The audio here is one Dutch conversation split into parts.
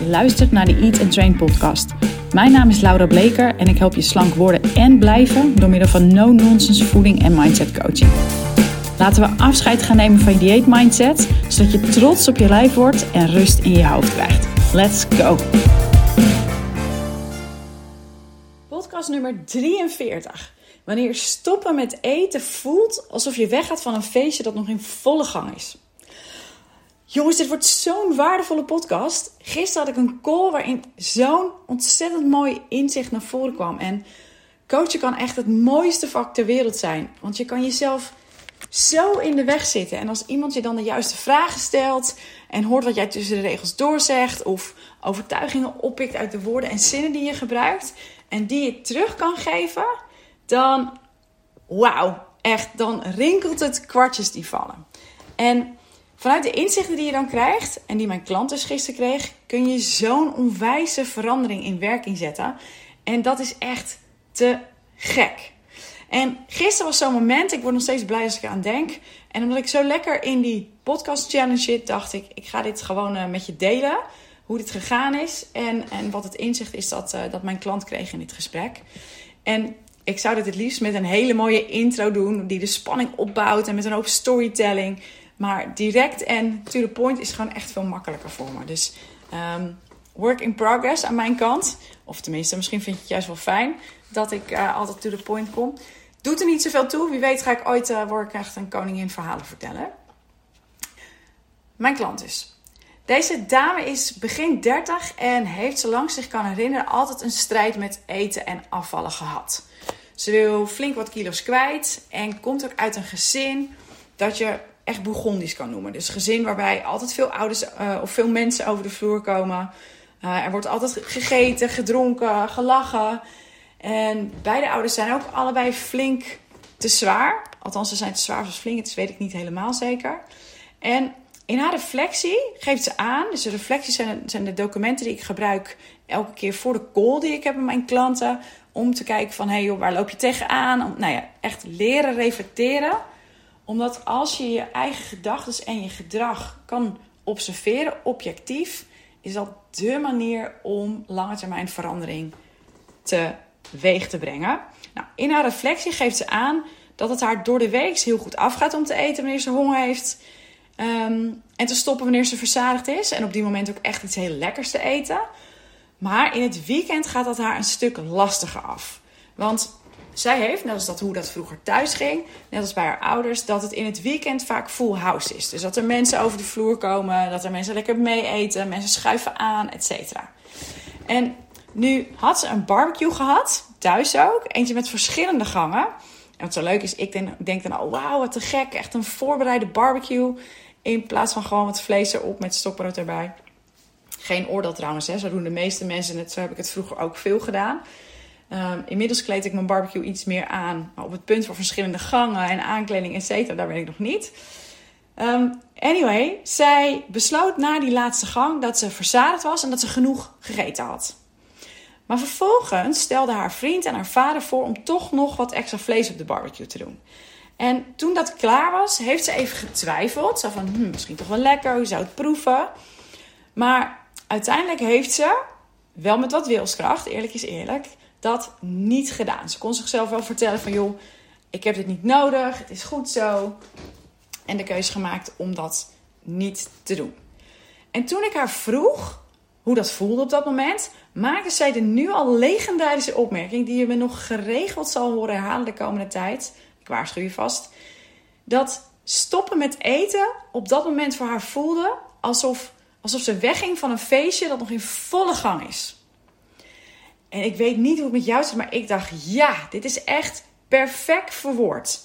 Je luistert naar de Eat and Train podcast. Mijn naam is Laura Bleker en ik help je slank worden en blijven door middel van no-nonsense voeding en mindset coaching. Laten we afscheid gaan nemen van je dieet mindset, zodat je trots op je lijf wordt en rust in je hoofd krijgt. Let's go! Podcast nummer 43. Wanneer stoppen met eten voelt alsof je weggaat van een feestje dat nog in volle gang is. Jongens, dit wordt zo'n waardevolle podcast. Gisteren had ik een call waarin zo'n ontzettend mooi inzicht naar voren kwam. En coachen kan echt het mooiste vak ter wereld zijn. Want je kan jezelf zo in de weg zitten. En als iemand je dan de juiste vragen stelt en hoort wat jij tussen de regels doorzegt, of overtuigingen oppikt uit de woorden en zinnen die je gebruikt, en die je terug kan geven, dan wauw, echt, dan rinkelt het kwartjes die vallen. En Vanuit de inzichten die je dan krijgt, en die mijn klant dus gisteren kreeg, kun je zo'n onwijze verandering in werking zetten. En dat is echt te gek. En gisteren was zo'n moment, ik word nog steeds blij als ik aan denk. En omdat ik zo lekker in die podcast challenge zit, dacht ik, ik ga dit gewoon uh, met je delen. Hoe dit gegaan is en, en wat het inzicht is dat, uh, dat mijn klant kreeg in dit gesprek. En ik zou dit het liefst met een hele mooie intro doen, die de spanning opbouwt en met een hoop storytelling. Maar direct en to the point is gewoon echt veel makkelijker voor me. Dus um, work in progress aan mijn kant. Of tenminste, misschien vind je het juist wel fijn dat ik uh, altijd to the point kom. Doet er niet zoveel toe. Wie weet ga ik ooit uh, ik echt een koningin verhalen vertellen. Mijn klant dus. Deze dame is begin 30 en heeft, zolang zich kan herinneren, altijd een strijd met eten en afvallen gehad. Ze wil flink wat kilo's kwijt en komt ook uit een gezin dat je echt kan noemen. Dus gezin waarbij altijd veel ouders uh, of veel mensen over de vloer komen. Uh, er wordt altijd gegeten, gedronken, gelachen. En beide ouders zijn ook allebei flink te zwaar. Althans, ze zijn te zwaar als flink, dat weet ik niet helemaal zeker. En in haar reflectie geeft ze aan, dus de reflecties zijn, zijn de documenten die ik gebruik elke keer voor de call die ik heb met mijn klanten. Om te kijken van, hé hey joh, waar loop je tegenaan? Om, nou ja, echt leren reflecteren omdat als je je eigen gedachten en je gedrag kan observeren, objectief, is dat de manier om lange termijn verandering teweeg te brengen. Nou, in haar reflectie geeft ze aan dat het haar door de week heel goed afgaat om te eten wanneer ze honger heeft. Ehm, en te stoppen wanneer ze verzadigd is. En op die moment ook echt iets heel lekkers te eten. Maar in het weekend gaat dat haar een stuk lastiger af. Want zij heeft, net als dat hoe dat vroeger thuis ging, net als bij haar ouders, dat het in het weekend vaak full house is. Dus dat er mensen over de vloer komen, dat er mensen lekker mee eten, mensen schuiven aan, et cetera. En nu had ze een barbecue gehad, thuis ook, eentje met verschillende gangen. En wat zo leuk is, ik denk, dan, oh wauw, wat te gek, echt een voorbereide barbecue. In plaats van gewoon wat vlees erop met stokbrood erbij. Geen oordeel trouwens, hè. zo doen de meeste mensen het. Zo heb ik het vroeger ook veel gedaan. Um, inmiddels kleed ik mijn barbecue iets meer aan. Op het punt van verschillende gangen en aankleding, et cetera, daar ben ik nog niet. Um, anyway, zij besloot na die laatste gang dat ze verzadigd was en dat ze genoeg gegeten had. Maar vervolgens stelde haar vriend en haar vader voor om toch nog wat extra vlees op de barbecue te doen. En toen dat klaar was, heeft ze even getwijfeld. Zo van, hm, misschien toch wel lekker, hoe zou het proeven? Maar uiteindelijk heeft ze, wel met wat wilskracht, eerlijk is eerlijk, dat niet gedaan. Ze kon zichzelf wel vertellen van joh, ik heb dit niet nodig, het is goed zo. En de keuze gemaakt om dat niet te doen. En toen ik haar vroeg hoe dat voelde op dat moment, maakte zij de nu al legendarische opmerking, die je me nog geregeld zal horen herhalen de komende tijd. Ik waarschuw je vast. Dat stoppen met eten op dat moment voor haar voelde alsof, alsof ze wegging van een feestje dat nog in volle gang is. En ik weet niet hoe het met jou zit, maar ik dacht, ja, dit is echt perfect verwoord.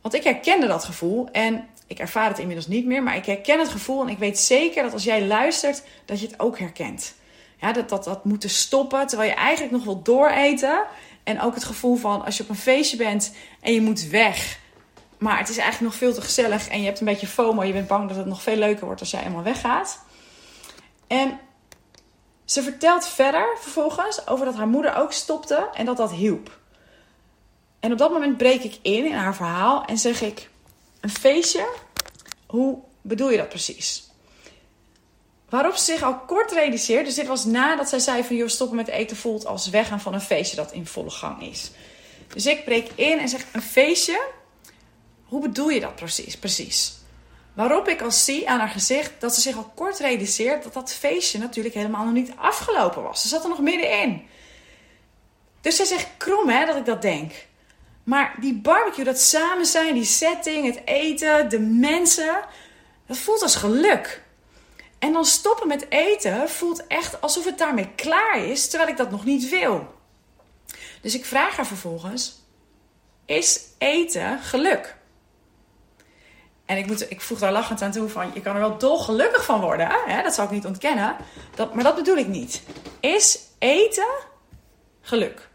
Want ik herkende dat gevoel en ik ervaar het inmiddels niet meer, maar ik herken het gevoel en ik weet zeker dat als jij luistert, dat je het ook herkent. Ja, dat, dat, dat moeten stoppen terwijl je eigenlijk nog wil dooreten. En ook het gevoel van als je op een feestje bent en je moet weg, maar het is eigenlijk nog veel te gezellig en je hebt een beetje FOMO, je bent bang dat het nog veel leuker wordt als jij helemaal weggaat. En ze vertelt verder vervolgens over dat haar moeder ook stopte en dat dat hielp. En op dat moment breek ik in in haar verhaal en zeg ik: Een feestje? Hoe bedoel je dat precies? Waarop ze zich al kort realiseert, dus dit was nadat zij zei van joh, stoppen met eten voelt als weggaan van een feestje dat in volle gang is. Dus ik breek in en zeg een feestje, hoe bedoel je dat precies? precies? Waarop ik al zie aan haar gezicht dat ze zich al kort realiseert dat dat feestje natuurlijk helemaal nog niet afgelopen was. Ze zat er nog middenin. Dus zij zegt krom hè, dat ik dat denk. Maar die barbecue, dat samen zijn, die setting, het eten, de mensen, dat voelt als geluk. En dan stoppen met eten voelt echt alsof het daarmee klaar is, terwijl ik dat nog niet wil. Dus ik vraag haar vervolgens: Is eten geluk? En ik, moet, ik voeg daar lachend aan toe van, je kan er wel dolgelukkig van worden. Hè? Dat zal ik niet ontkennen. Dat, maar dat bedoel ik niet. Is eten geluk?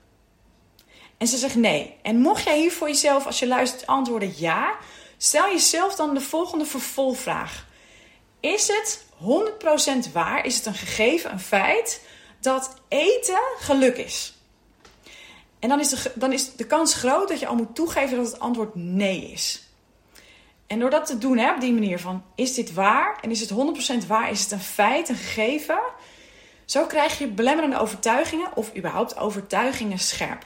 En ze zegt nee. En mocht jij hier voor jezelf, als je luistert, antwoorden ja, stel jezelf dan de volgende vervolgvraag. Is het 100% waar, is het een gegeven, een feit, dat eten geluk is? En dan is, de, dan is de kans groot dat je al moet toegeven dat het antwoord nee is. En door dat te doen hè, op die manier van, is dit waar? En is het 100% waar? Is het een feit, een gegeven? Zo krijg je belemmerende overtuigingen of überhaupt overtuigingen scherp.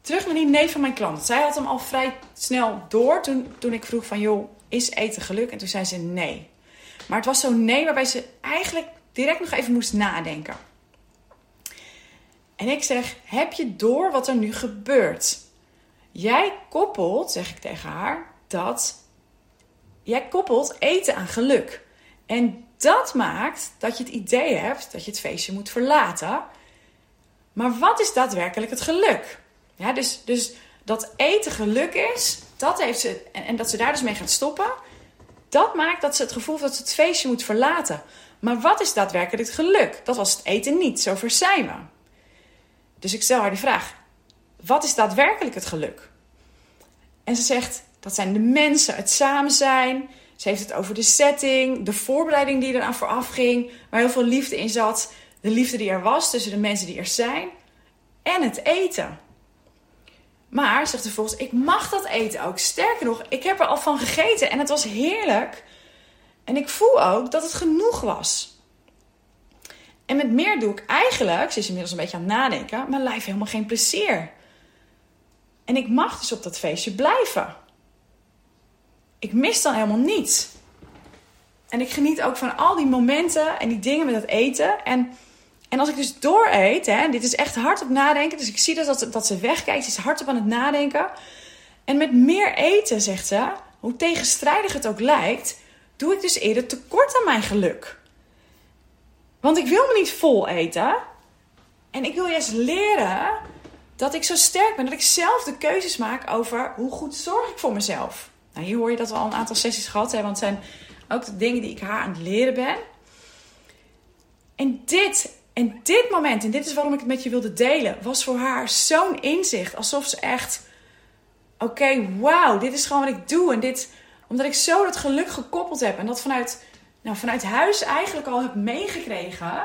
Terug naar die neef van mijn klant. Zij had hem al vrij snel door toen, toen ik vroeg van, joh, is eten geluk? En toen zei ze nee. Maar het was zo'n nee waarbij ze eigenlijk direct nog even moest nadenken. En ik zeg, heb je door wat er nu gebeurt? Jij koppelt, zeg ik tegen haar, dat jij koppelt eten aan geluk. En dat maakt dat je het idee hebt dat je het feestje moet verlaten. Maar wat is daadwerkelijk het geluk? Ja, dus, dus dat eten geluk is, dat heeft ze, en, dat ze daar dus mee gaat stoppen, dat maakt dat ze het gevoel heeft dat ze het feestje moet verlaten. Maar wat is daadwerkelijk het geluk? Dat was het eten niet, zo zijn we. Dus ik stel haar die vraag: wat is daadwerkelijk het geluk? En ze zegt: dat zijn de mensen, het samen zijn. Ze heeft het over de setting, de voorbereiding die eraan vooraf ging, waar heel veel liefde in zat. De liefde die er was tussen de mensen die er zijn. En het eten. Maar, zegt ze volgens, ik mag dat eten ook. Sterker nog, ik heb er al van gegeten en het was heerlijk. En ik voel ook dat het genoeg was. En met meer doe ik eigenlijk, ze is inmiddels een beetje aan het nadenken, mijn lijf helemaal geen plezier. En ik mag dus op dat feestje blijven ik mis dan helemaal niets. En ik geniet ook van al die momenten en die dingen met het eten. En, en als ik dus door eet, hè, dit is echt hard op nadenken. Dus ik zie dus dat, dat ze wegkijkt. Ze is hardop aan het nadenken. En met meer eten, zegt ze, hoe tegenstrijdig het ook lijkt, doe ik dus eerder tekort aan mijn geluk. Want ik wil me niet vol eten. En ik wil juist leren dat ik zo sterk ben. Dat ik zelf de keuzes maak over hoe goed zorg ik voor mezelf. Nou, hier hoor je dat we al een aantal sessies gehad hebben, want het zijn ook de dingen die ik haar aan het leren ben. En dit, en dit moment, en dit is waarom ik het met je wilde delen, was voor haar zo'n inzicht. Alsof ze echt, oké, wauw, dit is gewoon wat ik doe. En dit, omdat ik zo dat geluk gekoppeld heb en dat vanuit, nou, vanuit huis eigenlijk al heb meegekregen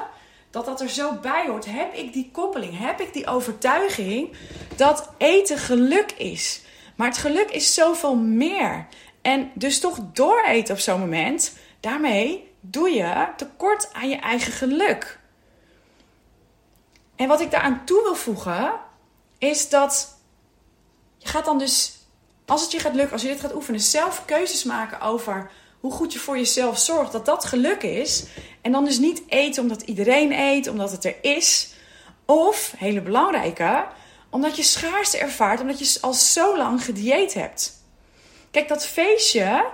dat dat er zo bij hoort, heb ik die koppeling, heb ik die overtuiging dat eten geluk is. Maar het geluk is zoveel meer. En dus toch dooreten op zo'n moment, daarmee doe je tekort aan je eigen geluk. En wat ik daaraan toe wil voegen, is dat je gaat dan dus, als het je gaat lukken, als je dit gaat oefenen, zelf keuzes maken over hoe goed je voor jezelf zorgt, dat dat geluk is. En dan dus niet eten omdat iedereen eet, omdat het er is. Of, hele belangrijke, omdat je schaarste ervaart, omdat je al zo lang gedieet hebt. Kijk, dat feestje,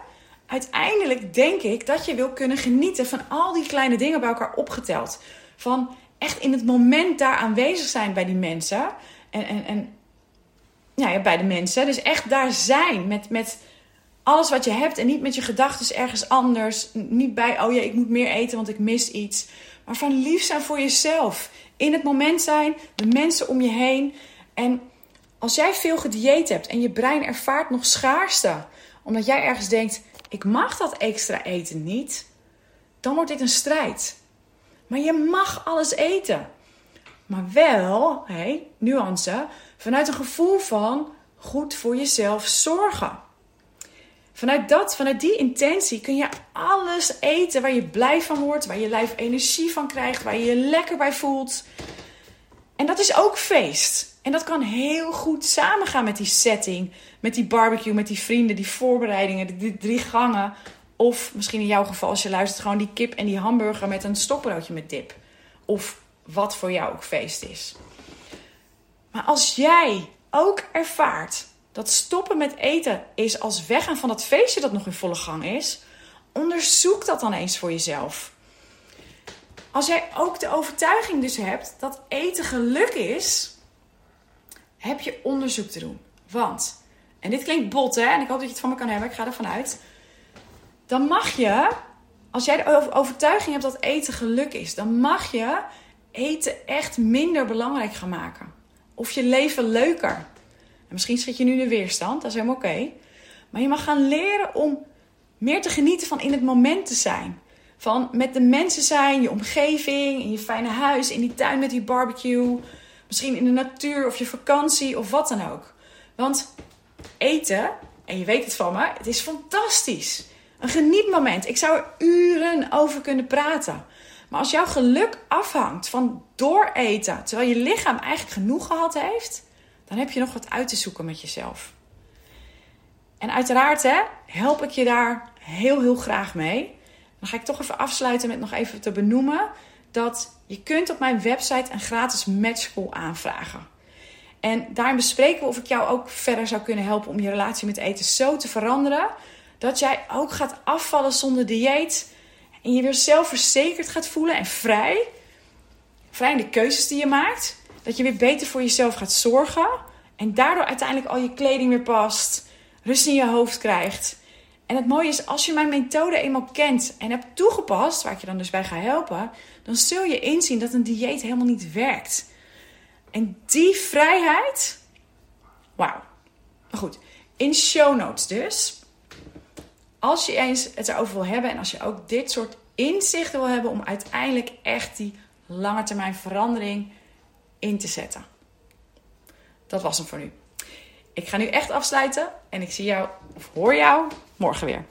uiteindelijk denk ik dat je wil kunnen genieten van al die kleine dingen bij elkaar opgeteld. Van echt in het moment daar aanwezig zijn bij die mensen. En, en, en ja, bij de mensen. Dus echt daar zijn met, met alles wat je hebt. En niet met je gedachten ergens anders. Niet bij, oh ja, ik moet meer eten, want ik mis iets. Maar van lief zijn voor jezelf. In het moment zijn, de mensen om je heen. En als jij veel gedieet hebt en je brein ervaart nog schaarste, omdat jij ergens denkt: ik mag dat extra eten niet, dan wordt dit een strijd. Maar je mag alles eten. Maar wel, hey, nuance, vanuit een gevoel van goed voor jezelf zorgen. Vanuit dat, vanuit die intentie kun je alles eten waar je blij van wordt, waar je lijf energie van krijgt, waar je je lekker bij voelt. En dat is ook feest. En dat kan heel goed samengaan met die setting, met die barbecue, met die vrienden, die voorbereidingen, die drie gangen. Of misschien in jouw geval, als je luistert, gewoon die kip en die hamburger met een stokbroodje met dip. Of wat voor jou ook feest is. Maar als jij ook ervaart dat stoppen met eten is als weggaan van dat feestje dat nog in volle gang is, onderzoek dat dan eens voor jezelf. Als jij ook de overtuiging dus hebt dat eten geluk is, heb je onderzoek te doen. Want, en dit klinkt bot hè, en ik hoop dat je het van me kan hebben, ik ga ervan uit. Dan mag je, als jij de overtuiging hebt dat eten geluk is, dan mag je eten echt minder belangrijk gaan maken. Of je leven leuker. En misschien schiet je nu de weerstand, dat is helemaal oké. Maar je mag gaan leren om meer te genieten van in het moment te zijn. Van met de mensen zijn, je omgeving, in je fijne huis, in die tuin met die barbecue. Misschien in de natuur of je vakantie of wat dan ook. Want eten, en je weet het van me, het is fantastisch. Een genietmoment. Ik zou er uren over kunnen praten. Maar als jouw geluk afhangt van dooreten, terwijl je lichaam eigenlijk genoeg gehad heeft, dan heb je nog wat uit te zoeken met jezelf. En uiteraard hè, help ik je daar heel, heel graag mee. Dan ga ik toch even afsluiten met nog even te benoemen dat je kunt op mijn website een gratis matchcall aanvragen. En daarin bespreken we of ik jou ook verder zou kunnen helpen om je relatie met eten zo te veranderen dat jij ook gaat afvallen zonder dieet en je weer zelfverzekerd gaat voelen en vrij. Vrij in de keuzes die je maakt. Dat je weer beter voor jezelf gaat zorgen. En daardoor uiteindelijk al je kleding weer past. Rust in je hoofd krijgt. En het mooie is, als je mijn methode eenmaal kent en hebt toegepast, waar ik je dan dus bij ga helpen, dan zul je inzien dat een dieet helemaal niet werkt. En die vrijheid, wauw. Goed, in show notes dus als je eens het erover wil hebben en als je ook dit soort inzichten wil hebben om uiteindelijk echt die lange termijn verandering in te zetten. Dat was hem voor nu. Ik ga nu echt afsluiten en ik zie jou of hoor jou morgen weer.